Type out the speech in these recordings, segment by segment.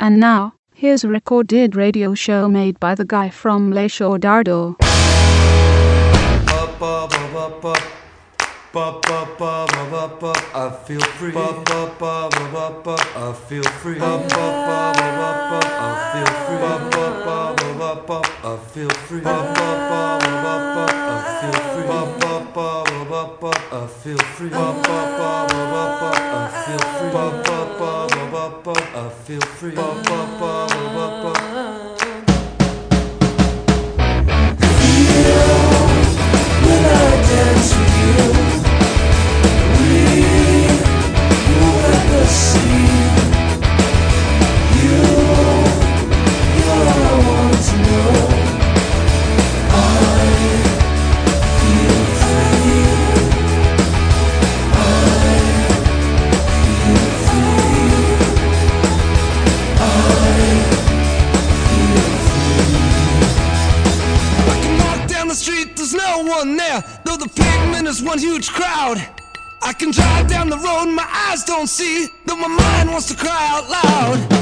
And now, here's a recorded radio show made by the guy from Le Dardo. I feel free. I feel free. I feel free. I feel free. I feel free. I feel free. I feel free. one huge don't see, though my mind wants to cry out loud.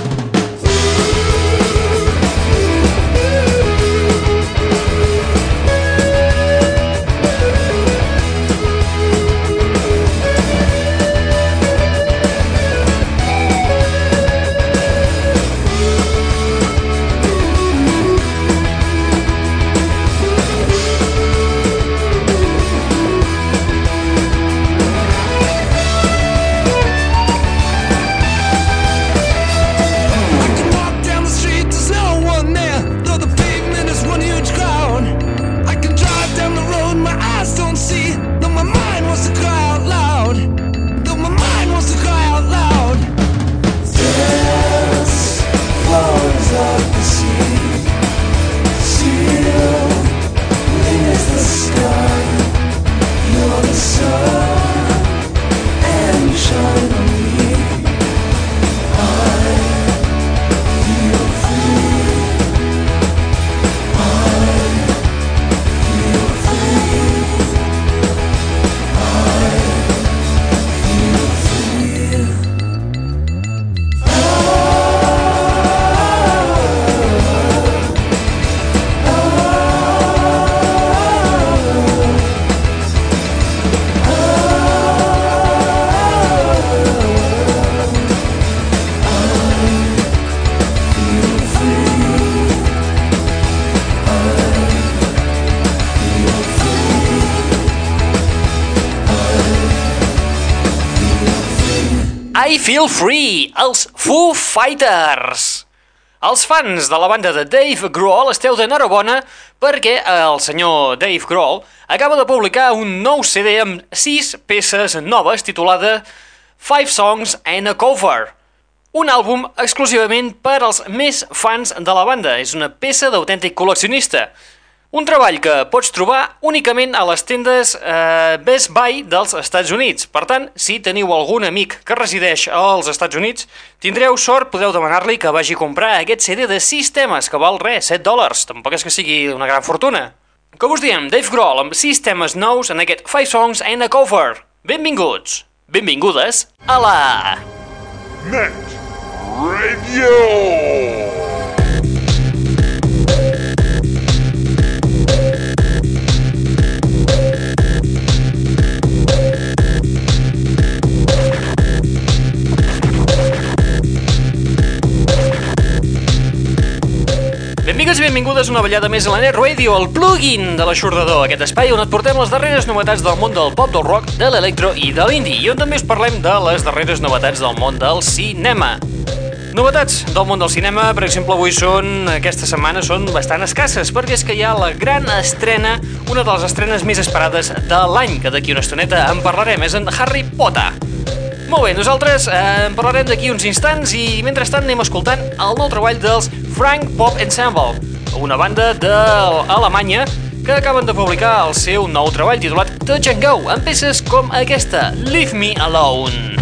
Feel Free, els Foo Fighters. Els fans de la banda de Dave Grohl esteu d'enhorabona perquè el senyor Dave Grohl acaba de publicar un nou CD amb 6 peces noves titulada Five Songs and a Cover. Un àlbum exclusivament per als més fans de la banda. És una peça d'autèntic col·leccionista. Un treball que pots trobar únicament a les tendes eh, Best Buy dels Estats Units. Per tant, si teniu algun amic que resideix als Estats Units, tindreu sort, podeu demanar-li que vagi a comprar aquest CD de 6 temes, que val res, 7 dòlars. Tampoc és que sigui una gran fortuna. Com us diem, Dave Grohl amb 6 temes nous en aquest 5 Songs and a Cover. Benvinguts, benvingudes a la... Net Radio! Benvinguts i benvingudes una ballada més a la Net Radio, el plugin de l'aixordador, aquest espai on et portem les darreres novetats del món del pop, del rock, de l'electro i de l'indie, i on també us parlem de les darreres novetats del món del cinema. Novetats del món del cinema, per exemple, avui són, aquesta setmana, són bastant escasses, perquè és que hi ha la gran estrena, una de les estrenes més esperades de l'any, que d'aquí una estoneta en parlarem, és en Harry Potter. Molt bé, nosaltres eh, en parlarem d'aquí uns instants i mentrestant anem escoltant el nou treball dels Frank Pop Ensemble, una banda d'Alemanya que acaben de publicar el seu nou treball titulat Touch and Go, amb peces com aquesta, Leave Me Alone.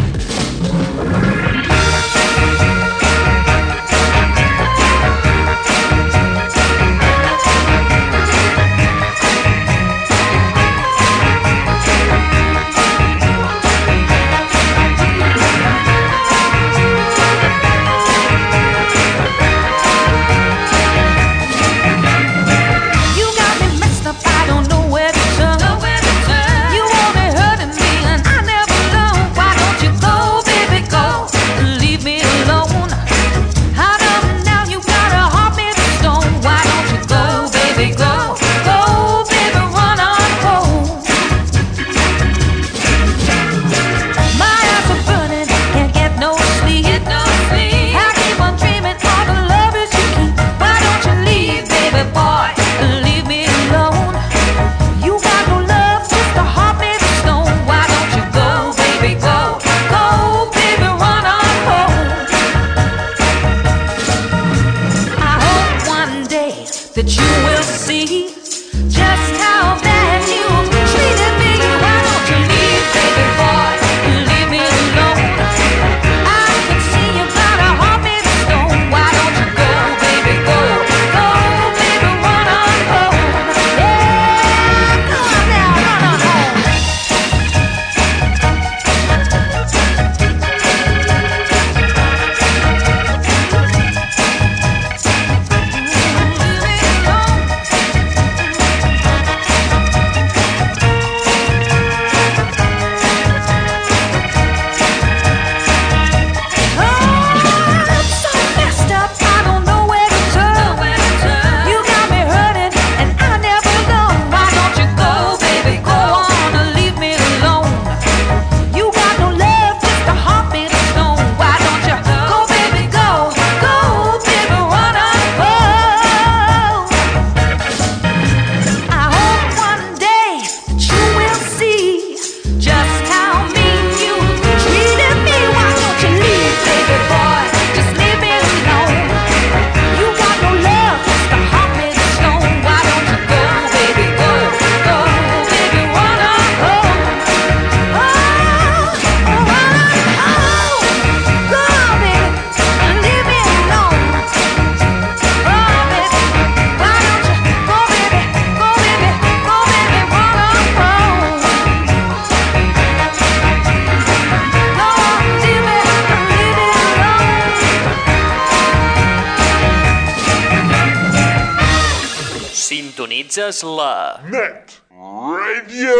Sintonitzes la... Net Radio!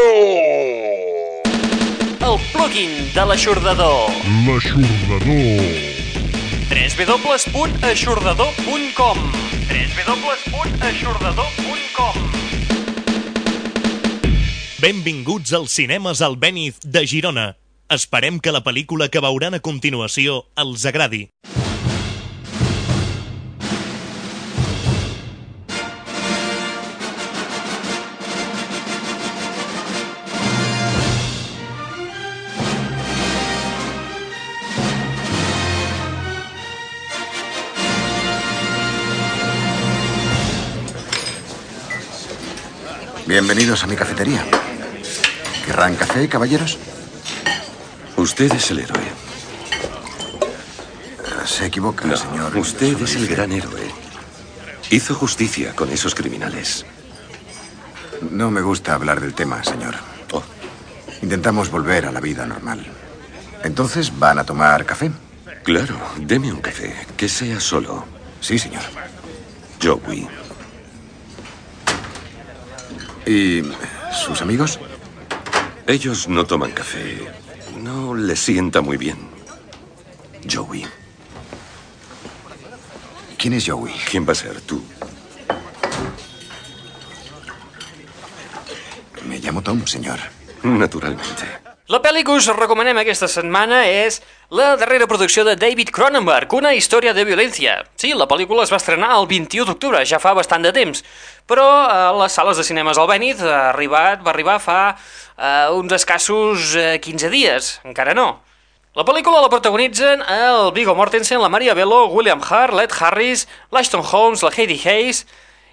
El plugin de l'aixordador. L'aixordador. www.aixordador.com www.aixordador.com Benvinguts als cinemes Albéniz de Girona. Esperem que la pel·lícula que veuran a continuació els agradi. Bienvenidos a mi cafetería. ¿Querrán café, caballeros? Usted es el héroe. Eh, Se equivoca, No, señor. usted es el gran héroe. Hizo justicia con esos criminales. No me gusta hablar del tema, señor. Oh, Intentamos volver a la vida normal. Entonces, ¿van a tomar café? claro, deme un café, que sea solo. Sí, señor. Joey. ¿Y sus amigos? Ellos no toman café. No les sienta muy bien. Joey. ¿Quién es Joey? ¿Quién va a ser tú? Me llamo Tom, señor. Naturalmente. La pel·li que us recomanem aquesta setmana és la darrera producció de David Cronenberg, una història de violència. Sí, la pel·lícula es va estrenar el 21 d'octubre, ja fa bastant de temps, però a les sales de cinemes al Bènit ha arribat, va arribar fa eh, uns escassos eh, 15 dies, encara no. La pel·lícula la protagonitzen el Viggo Mortensen, la Maria Bello, William Hart, l'Ed Harris, l'Ashton Holmes, la Heidi Hayes,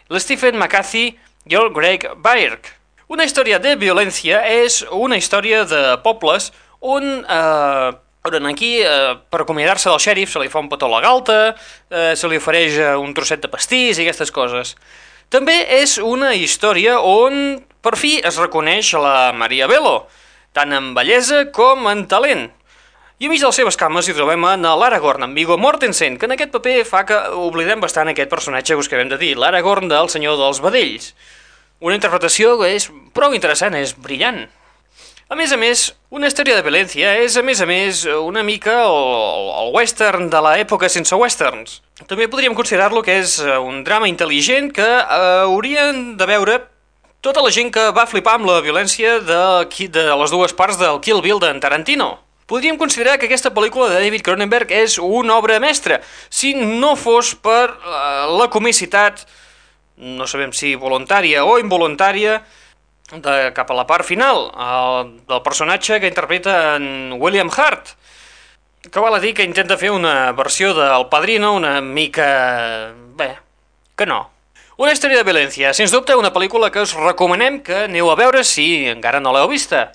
l'Stephen McCarthy i el Greg Beirk. Una història de violència és una història de pobles on, eh, on aquí, eh, per acomiadar-se del xèrif, se li fa un petó a la galta, eh, se li ofereix eh, un trosset de pastís i aquestes coses. També és una història on, per fi, es reconeix la Maria Bello, tant en bellesa com en talent. I a mig de les seves cames hi trobem en l'Aragorn, en Viggo Mortensen, que en aquest paper fa que oblidem bastant aquest personatge que us acabem de dir, l'Aragorn del Senyor dels Vedells. Una interpretació que és prou interessant, és brillant. A més a més, una història de violència és, a més a més, una mica el, el western de l'època sense westerns. També podríem considerar-lo que és eh, un drama intel·ligent que eh, haurien de veure tota la gent que va flipar amb la violència de, de les dues parts del Kill Bill d'en Tarantino. Podríem considerar que aquesta pel·lícula de David Cronenberg és una obra mestra, si no fos per eh, la comicitat, no sabem si voluntària o involuntària, de, cap a la part final, el, del personatge que interpreta en William Hart, que val a dir que intenta fer una versió del Padrino una mica... bé, que no. Una història de violència, sens dubte una pel·lícula que us recomanem que aneu a veure si encara no l'heu vista.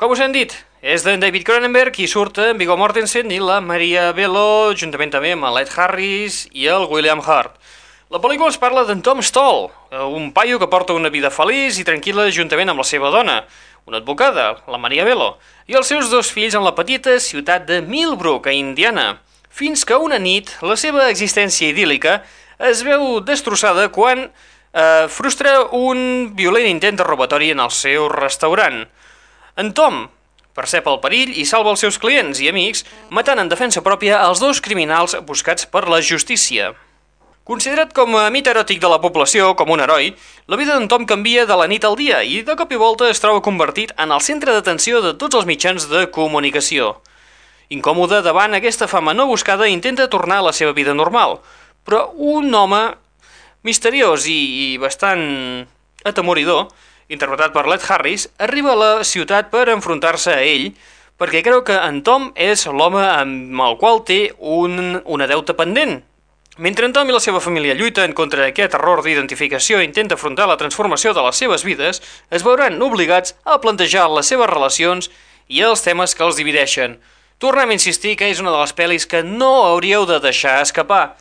Com us hem dit, és d'en David Cronenberg i surt en Viggo Mortensen i la Maria Bello, juntament també amb el Ed Harris i el William Hurt. La pel·lícula es parla d'en Tom Stoll, un paio que porta una vida feliç i tranquil·la juntament amb la seva dona, una advocada, la Maria Bello, i els seus dos fills en la petita ciutat de Millbrook, a Indiana, fins que una nit la seva existència idíl·lica es veu destrossada quan eh, frustra un violent intent de robatori en el seu restaurant. En Tom percep el perill i salva els seus clients i amics, matant en defensa pròpia els dos criminals buscats per la justícia. Considerat com a mit eròtic de la població, com un heroi, la vida d'en Tom canvia de la nit al dia i de cop i volta es troba convertit en el centre d'atenció de tots els mitjans de comunicació. Incòmode davant aquesta fama no buscada, intenta tornar a la seva vida normal, però un home misteriós i, i bastant atemoridor, interpretat per Led Harris, arriba a la ciutat per enfrontar-se a ell perquè creu que en Tom és l'home amb el qual té un, una deuta pendent. Mentre en Tom i la seva família lluiten contra aquest error d'identificació i intenta afrontar la transformació de les seves vides, es veuran obligats a plantejar les seves relacions i els temes que els divideixen. Tornem a insistir que és una de les pel·lis que no hauríeu de deixar escapar.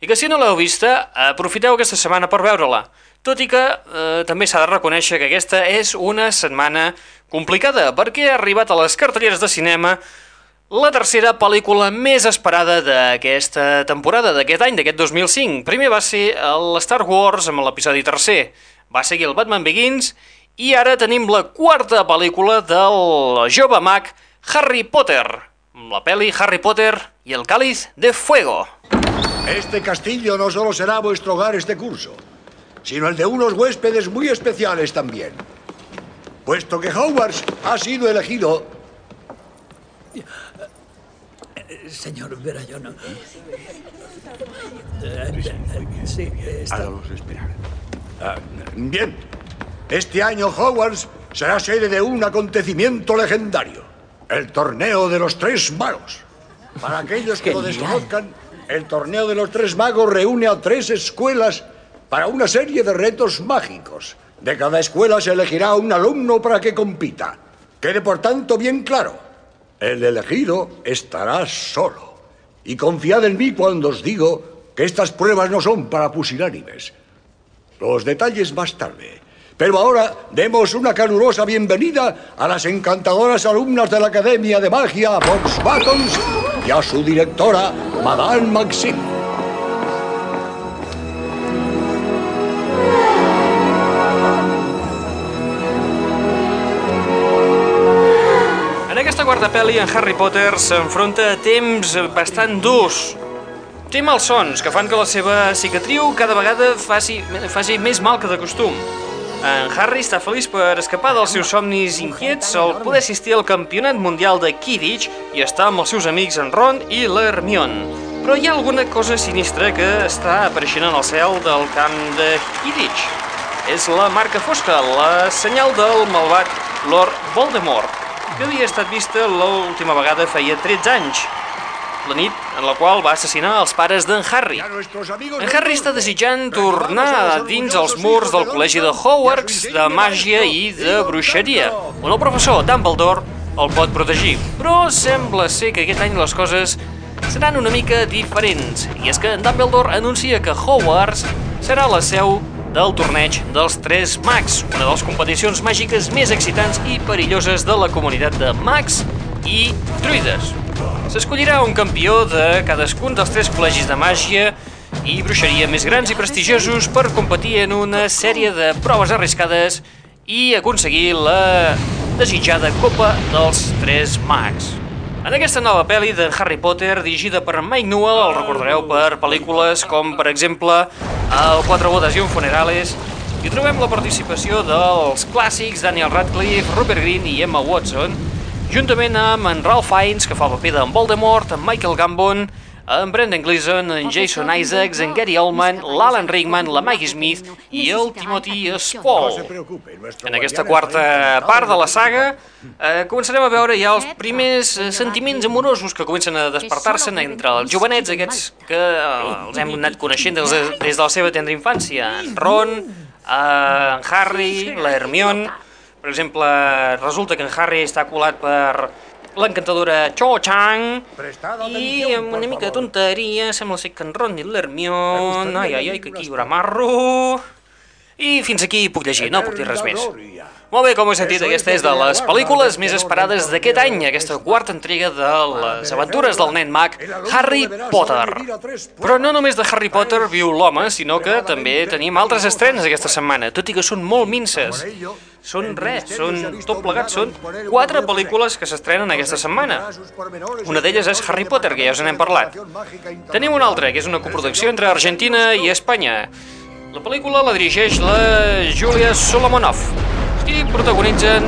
I que si no l'heu vista, aprofiteu aquesta setmana per veure-la. Tot i que eh, també s'ha de reconèixer que aquesta és una setmana complicada, perquè ha arribat a les cartelleres de cinema la tercera pel·lícula més esperada d'aquesta temporada, d'aquest any, d'aquest 2005. Primer va ser el Star Wars amb l'episodi tercer, va seguir el Batman Begins i ara tenim la quarta pel·lícula del jove mag Harry Potter, la pel·li Harry Potter i el Cáliz de Fuego. Este castillo no solo será vuestro hogar este curso, sino el de unos huéspedes muy especiales también. Puesto que Hogwarts ha sido elegido... Señor Verayona. Sí, está... Hágalos esperar. Ah, bien, este año Hogwarts será sede de un acontecimiento legendario, el Torneo de los Tres Magos. Para aquellos que lo desconozcan, el Torneo de los Tres Magos reúne a tres escuelas para una serie de retos mágicos. De cada escuela se elegirá un alumno para que compita. Quede por tanto bien claro, el elegido estará solo. Y confiad en mí cuando os digo que estas pruebas no son para pusilánimes. Los detalles más tarde. Pero ahora demos una calurosa bienvenida a las encantadoras alumnas de la Academia de Magia Buttons y a su directora, Madame Maxime. Quarta pel·li, en Harry Potter s'enfronta a temps bastant durs. Té malsons que fan que la seva cicatriu cada vegada faci, faci més mal que de costum. En Harry està feliç per escapar dels seus somnis inquiets al poder assistir al campionat mundial de Quidditch i estar amb els seus amics en Ron i l'Hermione. Però hi ha alguna cosa sinistra que està apareixent en el cel del camp de Quidditch. És la marca fosca, la senyal del malvat Lord Voldemort, que havia estat vista l'última vegada feia 13 anys, la nit en la qual va assassinar els pares d'en Harry. En Harry està desitjant tornar dins els murs del col·legi de Hogwarts de màgia i de bruixeria, on el professor Dumbledore el pot protegir. Però sembla ser que aquest any les coses seran una mica diferents, i és que en Dumbledore anuncia que Hogwarts serà la seu del torneig dels Tres Mags, una de les competicions màgiques més excitants i perilloses de la comunitat de mags i druides. S'escollirà un campió de cadascun dels tres col·legis de màgia i bruixeria més grans i prestigiosos per competir en una sèrie de proves arriscades i aconseguir la desitjada Copa dels Tres Mags. En aquesta nova pel·li de Harry Potter, dirigida per Mike Newell, el recordareu per pel·lícules com, per exemple, El Quatre bodes i un funerales, hi trobem la participació dels clàssics Daniel Radcliffe, Rupert Green i Emma Watson, juntament amb en Ralph Fiennes, que fa el paper d'en Voldemort, en Michael Gambon, en Brendan Gleeson, en Jason Isaacs, en Gary Oldman, l'Alan Rickman, la Maggie Smith i el Timothy Spall. En aquesta quarta part de la saga eh, començarem a veure ja els primers eh, sentiments amorosos que comencen a despertar-se entre els jovenets aquests que eh, els hem anat coneixent des de, des de la seva tendra infància. En Ron, eh, en Harry, la Hermione... Per exemple, resulta que en Harry està colat per l'encantadora Cho Chang. I amb una mica de tonteria sembla ser que en Ron i l'Hermione... Ai, ai, ai, que aquí hi haurà marro... I fins aquí puc llegir, no puc dir res més. Molt bé, com heu sentit, aquesta és de les pel·lícules més esperades d'aquest any, aquesta quarta entrega de les aventures del nen mag Harry Potter. Però no només de Harry Potter viu l'home, sinó que també tenim altres estrenes aquesta setmana, tot i que són molt minces. Són res, són tot plegat, són quatre pel·lícules que s'estrenen aquesta setmana. Una d'elles és Harry Potter, que ja us n'hem parlat. Tenim una altra, que és una coproducció entre Argentina i Espanya. La pel·lícula la dirigeix la Julia Solomonov i protagonitzen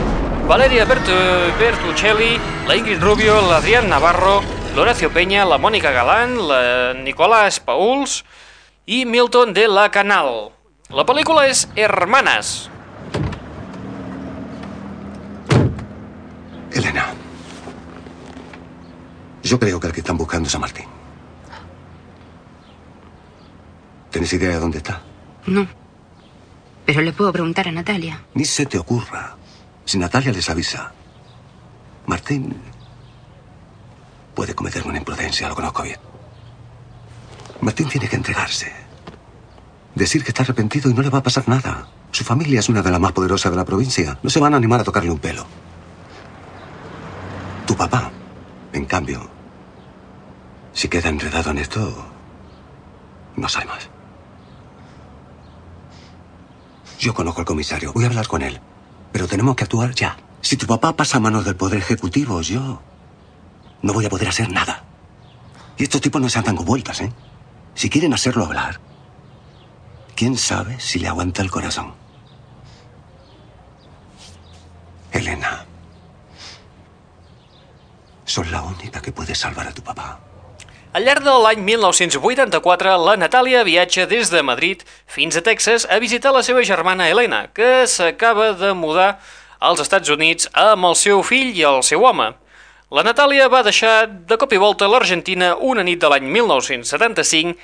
Valeria Bertu Bertuccelli, la Ingrid Rubio, l'Adrián Navarro, l'Horacio Peña, la Mònica Galán, la Nicolás Pauls i Milton de la Canal. La pel·lícula és Hermanas. Elena, yo creo que el que están buscando es a Martín. ¿Tienes idea de dónde está? No. Pero le puedo preguntar a Natalia. Ni se te ocurra. Si Natalia les avisa, Martín puede cometer una imprudencia, lo conozco bien. Martín tiene que entregarse. Decir que está arrepentido y no le va a pasar nada. Su familia es una de las más poderosas de la provincia. No se van a animar a tocarle un pelo. Tu papá, en cambio, si queda enredado en esto, no sale más. Yo conozco al comisario, voy a hablar con él. Pero tenemos que actuar ya. Si tu papá pasa a manos del Poder Ejecutivo, yo no voy a poder hacer nada. Y estos tipos no se andan con vueltas, ¿eh? Si quieren hacerlo hablar, quién sabe si le aguanta el corazón. Elena, sos la única que puede salvar a tu papá. Al llarg de l'any 1984, la Natàlia viatja des de Madrid fins a Texas a visitar la seva germana Helena, que s'acaba de mudar als Estats Units amb el seu fill i el seu home. La Natàlia va deixar de cop i volta l'Argentina una nit de l'any 1975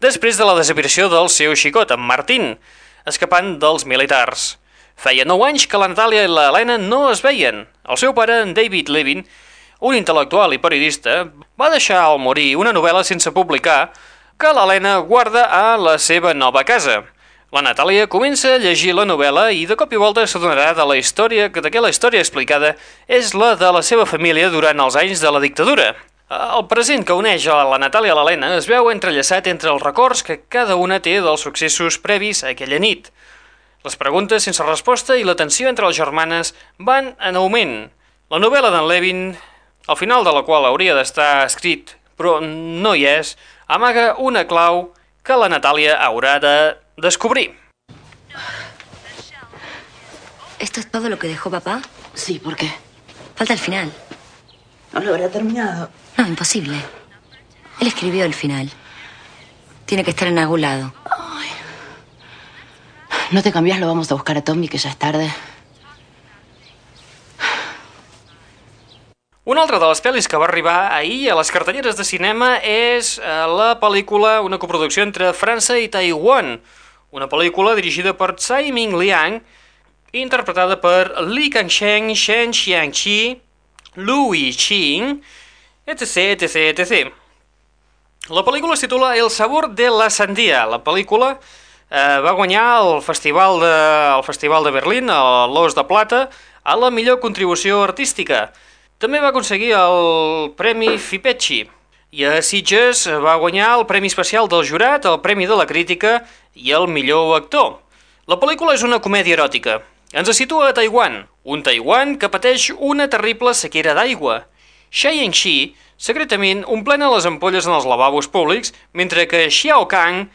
després de la desaparició del seu xicot, en Martín, escapant dels militars. Feia 9 anys que la Natàlia i l'Helena no es veien. El seu pare, en David Levin, un intel·lectual i periodista, va deixar al morir una novel·la sense publicar que l'Helena guarda a la seva nova casa. La Natàlia comença a llegir la novel·la i de cop i volta s'adonarà de la història que d'aquella història explicada és la de la seva família durant els anys de la dictadura. El present que uneix a la Natàlia i l'Helena es veu entrellaçat entre els records que cada una té dels successos previs a aquella nit. Les preguntes sense resposta i la tensió entre les germanes van en augment. La novel·la d'en Levin, al final de la qual hauria d'estar escrit, però no hi és, amaga una clau que la Natàlia haurà de descobrir. ¿Esto es todo lo que dejó papá? Sí, ¿por qué? Falta el final. No lo habrá terminado. No, imposible. Él escribió el final. Tiene que estar en algún lado. No te cambias, lo vamos a buscar a Tommy, que ya es tarde. Una altra de les pel·lis que va arribar ahir a les cartelleres de cinema és eh, la pel·lícula, una coproducció entre França i Taiwan. Una pel·lícula dirigida per Tsai Ming Liang interpretada per Li Kangsheng, Shen Xiangqi, Lu Yiqing, etc, etc, etc. La pel·lícula es titula El sabor de la sandia. La pel·lícula eh, va guanyar el festival de, el festival de Berlín, l'Os de Plata, a la millor contribució artística. També va aconseguir el Premi Fipecci i a Sitges va guanyar el Premi Especial del Jurat, el Premi de la Crítica i el millor actor. La pel·lícula és una comèdia eròtica. Ens situa a Taiwan, un Taiwan que pateix una terrible sequera d'aigua. Shai Yingxi, secretament, omplena les ampolles en els lavabos públics, mentre que Xiao Kang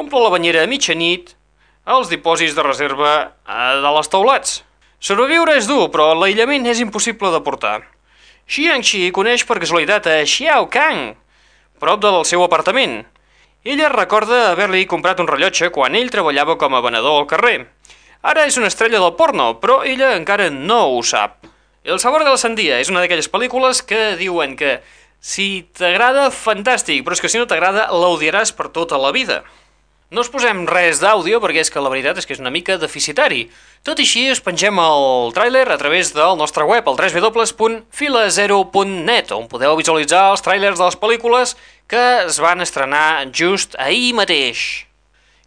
omple la banyera a mitjanit als dipòsits de reserva eh, de les taulats. Sobreviure és dur, però l'aïllament és impossible de portar. Xiangxi coneix per casualitat a Xiao Kang, prop del seu apartament. Ella recorda haver-li comprat un rellotge quan ell treballava com a venedor al carrer. Ara és una estrella del porno, però ella encara no ho sap. El sabor de la sandia és una d'aquelles pel·lícules que diuen que si t'agrada, fantàstic, però és que si no t'agrada, l'audiaràs per tota la vida. No us posem res d'àudio perquè és que la veritat és que és una mica deficitari. Tot i així us pengem el tràiler a través del nostre web, el www.filazero.net, on podeu visualitzar els tràilers de les pel·lícules que es van estrenar just ahir mateix.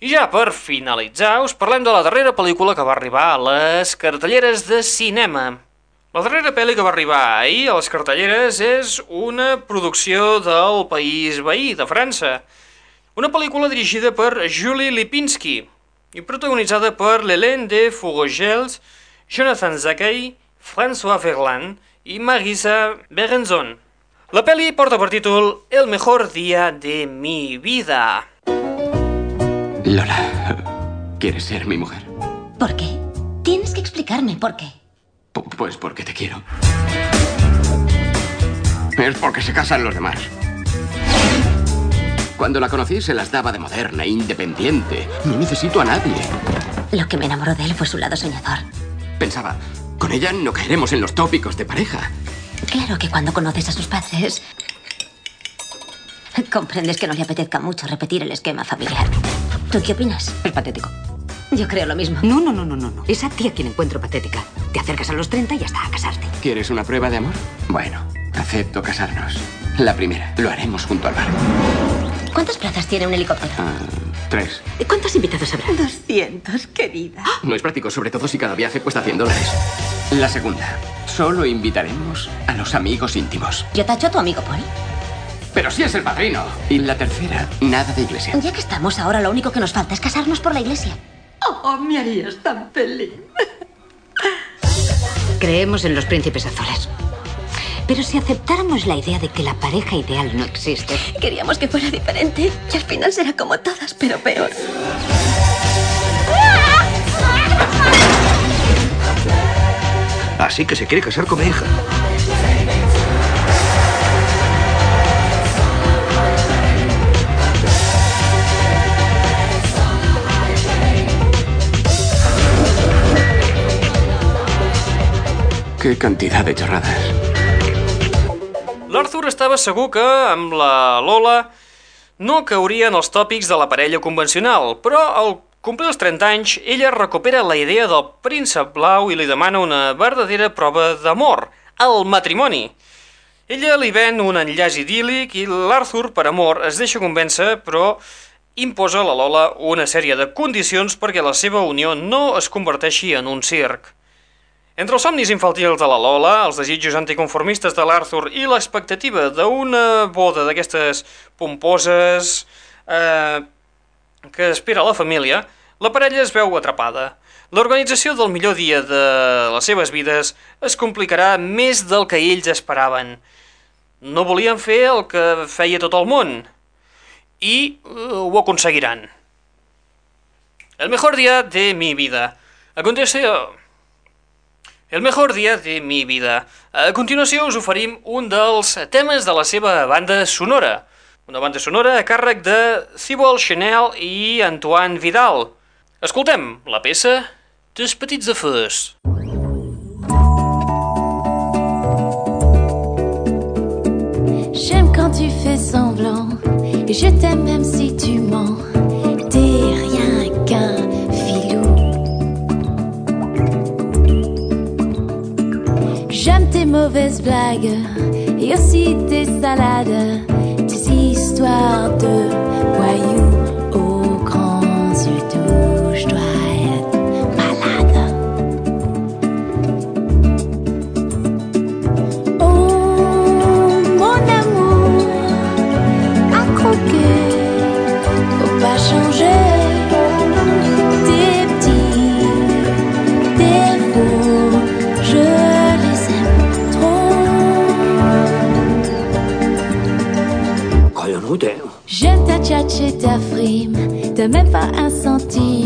I ja per finalitzar, us parlem de la darrera pel·lícula que va arribar a les cartelleres de cinema. La darrera pel·li que va arribar ahir a les cartelleres és una producció del país veí, de França. Una pel·lícula dirigida per Julie Lipinski i protagonitzada per Lélène de Fougegels, Jonathan Zakai, François Verlan i Marisa Berenzon. La pel·li porta per títol El mejor día de mi vida. Lola, ¿quieres ser mi mujer? ¿Por qué? Tienes que explicarme por qué. Pu- Pues porque te quiero. Es porque se casan los demás. Cuando la conocí se las daba de moderna, independiente. No necesito a nadie. Lo que me enamoró de él fue su lado soñador. Pensaba, con ella no caeremos en los tópicos de pareja. Claro que cuando conoces a sus padres, comprendes que no le apetezca mucho repetir el esquema familiar. ¿Tú qué opinas? Es patético. Yo creo lo mismo. No, no, no, no, no. no. Es a ti a quien encuentro patética. Te acercas a los 30 y ya está a casarte. ¿Quieres una prueba de amor? Bueno, acepto casarnos. La primera, lo haremos junto al mar. ¿Cuántas plazas tiene un helicóptero? Ah, tres. ¿Cuántos invitados habrá? 200, querida. No es práctico, sobre todo si cada viaje cuesta 100 dólares. La segunda, solo invitaremos a los amigos íntimos. Yo tacho a tu amigo Paul. Pero sí es el padrino. Y la tercera, nada de iglesia. Ya que estamos ahora, lo único que nos falta es casarnos por la iglesia. Oh, me harías tan feliz. Creemos en los príncipes azules. Pero si aceptáramos la idea de que la pareja ideal no existe, Queríamos que fuera diferente y al final será como todas, pero peor. Así que se quiere casar con mi hija. Qué cantidad de chorradas. Estava segur que amb la Lola no caurien els tòpics de la parella convencional, però al complir els 30 anys, ella recupera la idea del príncep blau i li demana una verdadera prova d'amor, el matrimoni. Ella li ven un enllaç idíl·lic i l'Arthur, per amor, es deixa convèncer, però imposa a la Lola una sèrie de condicions perquè la seva unió no es converteixi en un circ. Entre els somnis infantils de la Lola, els desitjos anticonformistes de l'Arthur i l'expectativa d'una boda d'aquestes pomposes eh, que espera la família, la parella es veu atrapada. L'organització del millor dia de les seves vides es complicarà més del que ells esperaven. No volien fer el que feia tot el món i eh, ho aconseguiran. El mejor día de mi vida. A continuació, el mejor dia de mi vida. A continuació us oferim un dels temes de la seva banda sonora. Una banda sonora a càrrec de Thibault Chanel i Antoine Vidal. Escoltem la peça Des petits afers. J'aime quand tu fais semblant et je t'aime même si tu mens. Mauvaises blagues et aussi tes salades, tes histoires de voyous ta frime, t'as même pas un centime.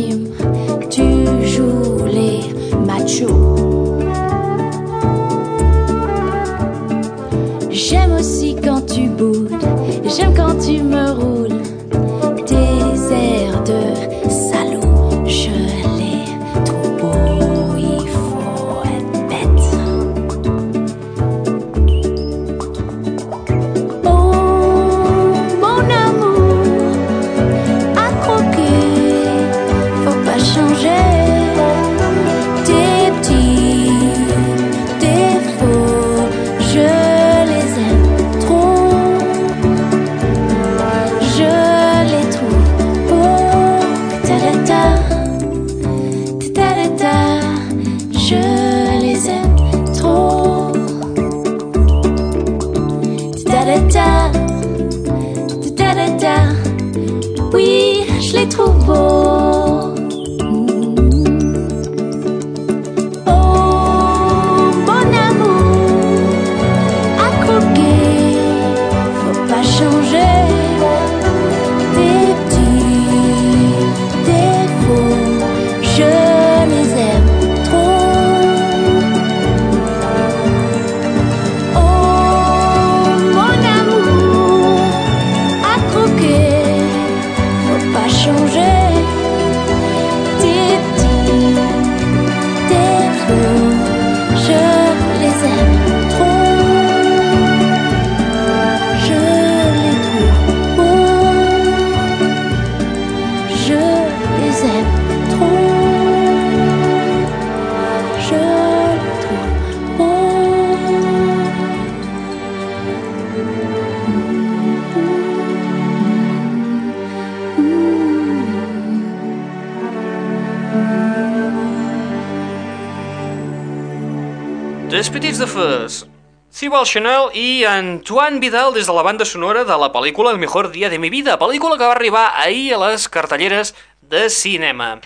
Cibal Chanel i Antoine Vidal des de la banda sonora de la pel·lícula El mejor día de mi vida, pel·lícula que va arribar ahir a les cartelleres de cinema.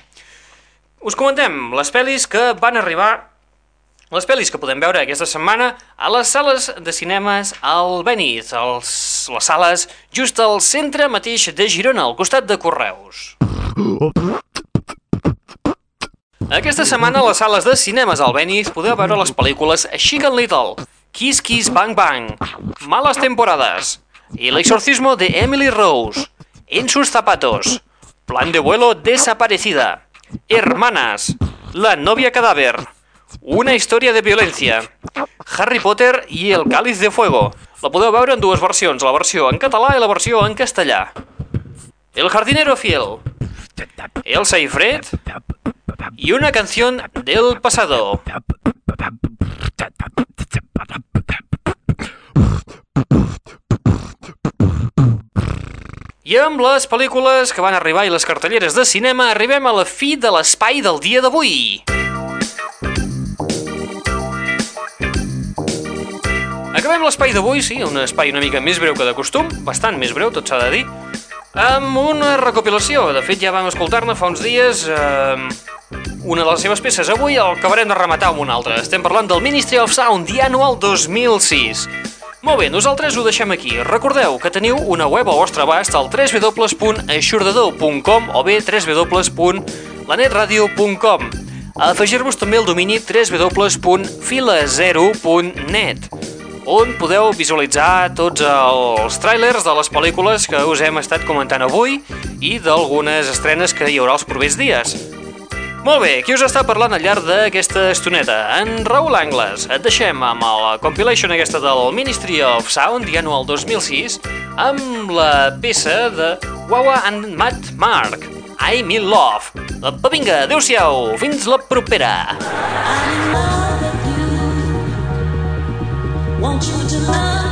Us comentem les pel·lis que van arribar les pel·lis que podem veure aquesta setmana a les sales de cinemes al Benith, als, les sales just al centre mateix de Girona, al costat de Correus. Aquesta setmana a les sales de cinemes al Benith podeu veure les pel·lícules Chicken Little, Kiss Kiss Bang Bang, Malas Temporadas y El exorcismo de Emily Rose, En sus zapatos, Plan de vuelo desaparecida, Hermanas, La novia cadáver, Una historia de violencia, Harry Potter i El cáliz de fuego. La podeu veure en dues versions, la versió en català i la versió en castellà. El jardinero fiel, Elsa y Fred y una canción del pasado. I amb les pel·lícules que van arribar i les cartelleres de cinema arribem a la fi de l'espai del dia d'avui. Acabem l'espai d'avui, sí, un espai una mica més breu que de costum, bastant més breu, tot s'ha de dir, amb una recopilació. De fet, ja vam escoltar-ne fa uns dies eh, una de les seves peces. Avui el acabarem de rematar amb una altra. Estem parlant del Ministry of Sound, The Annual 2006. Molt bé, nosaltres ho deixem aquí. Recordeu que teniu una web al vostre abast al www.aixordador.com o bé www.lanetradio.com Afegir-vos també el domini www.filazero.net on podeu visualitzar tots els tràilers de les pel·lícules que us hem estat comentant avui i d'algunes estrenes que hi haurà els propers dies. Molt bé, qui us està parlant al llarg d'aquesta estoneta? En Raül Angles. Et deixem amb la compilation aquesta del Ministry of Sound, The Annual 2006, amb la peça de Wawa and Matt Mark, I'm in Love. Apa, vinga, adeu-siau, fins la propera. Want you to love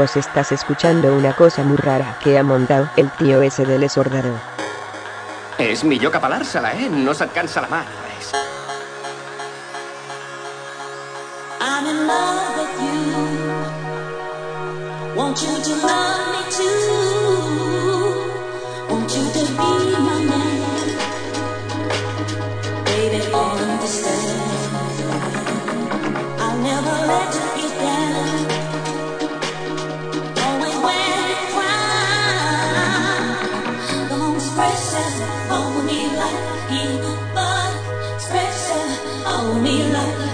Vos estás escuchando una cosa muy rara que ha montado el tío ese del esordador. És millor que pelar-se-la, eh? No se't cansa la mà, res. I'm in love with you. Want you love me too. 你来了。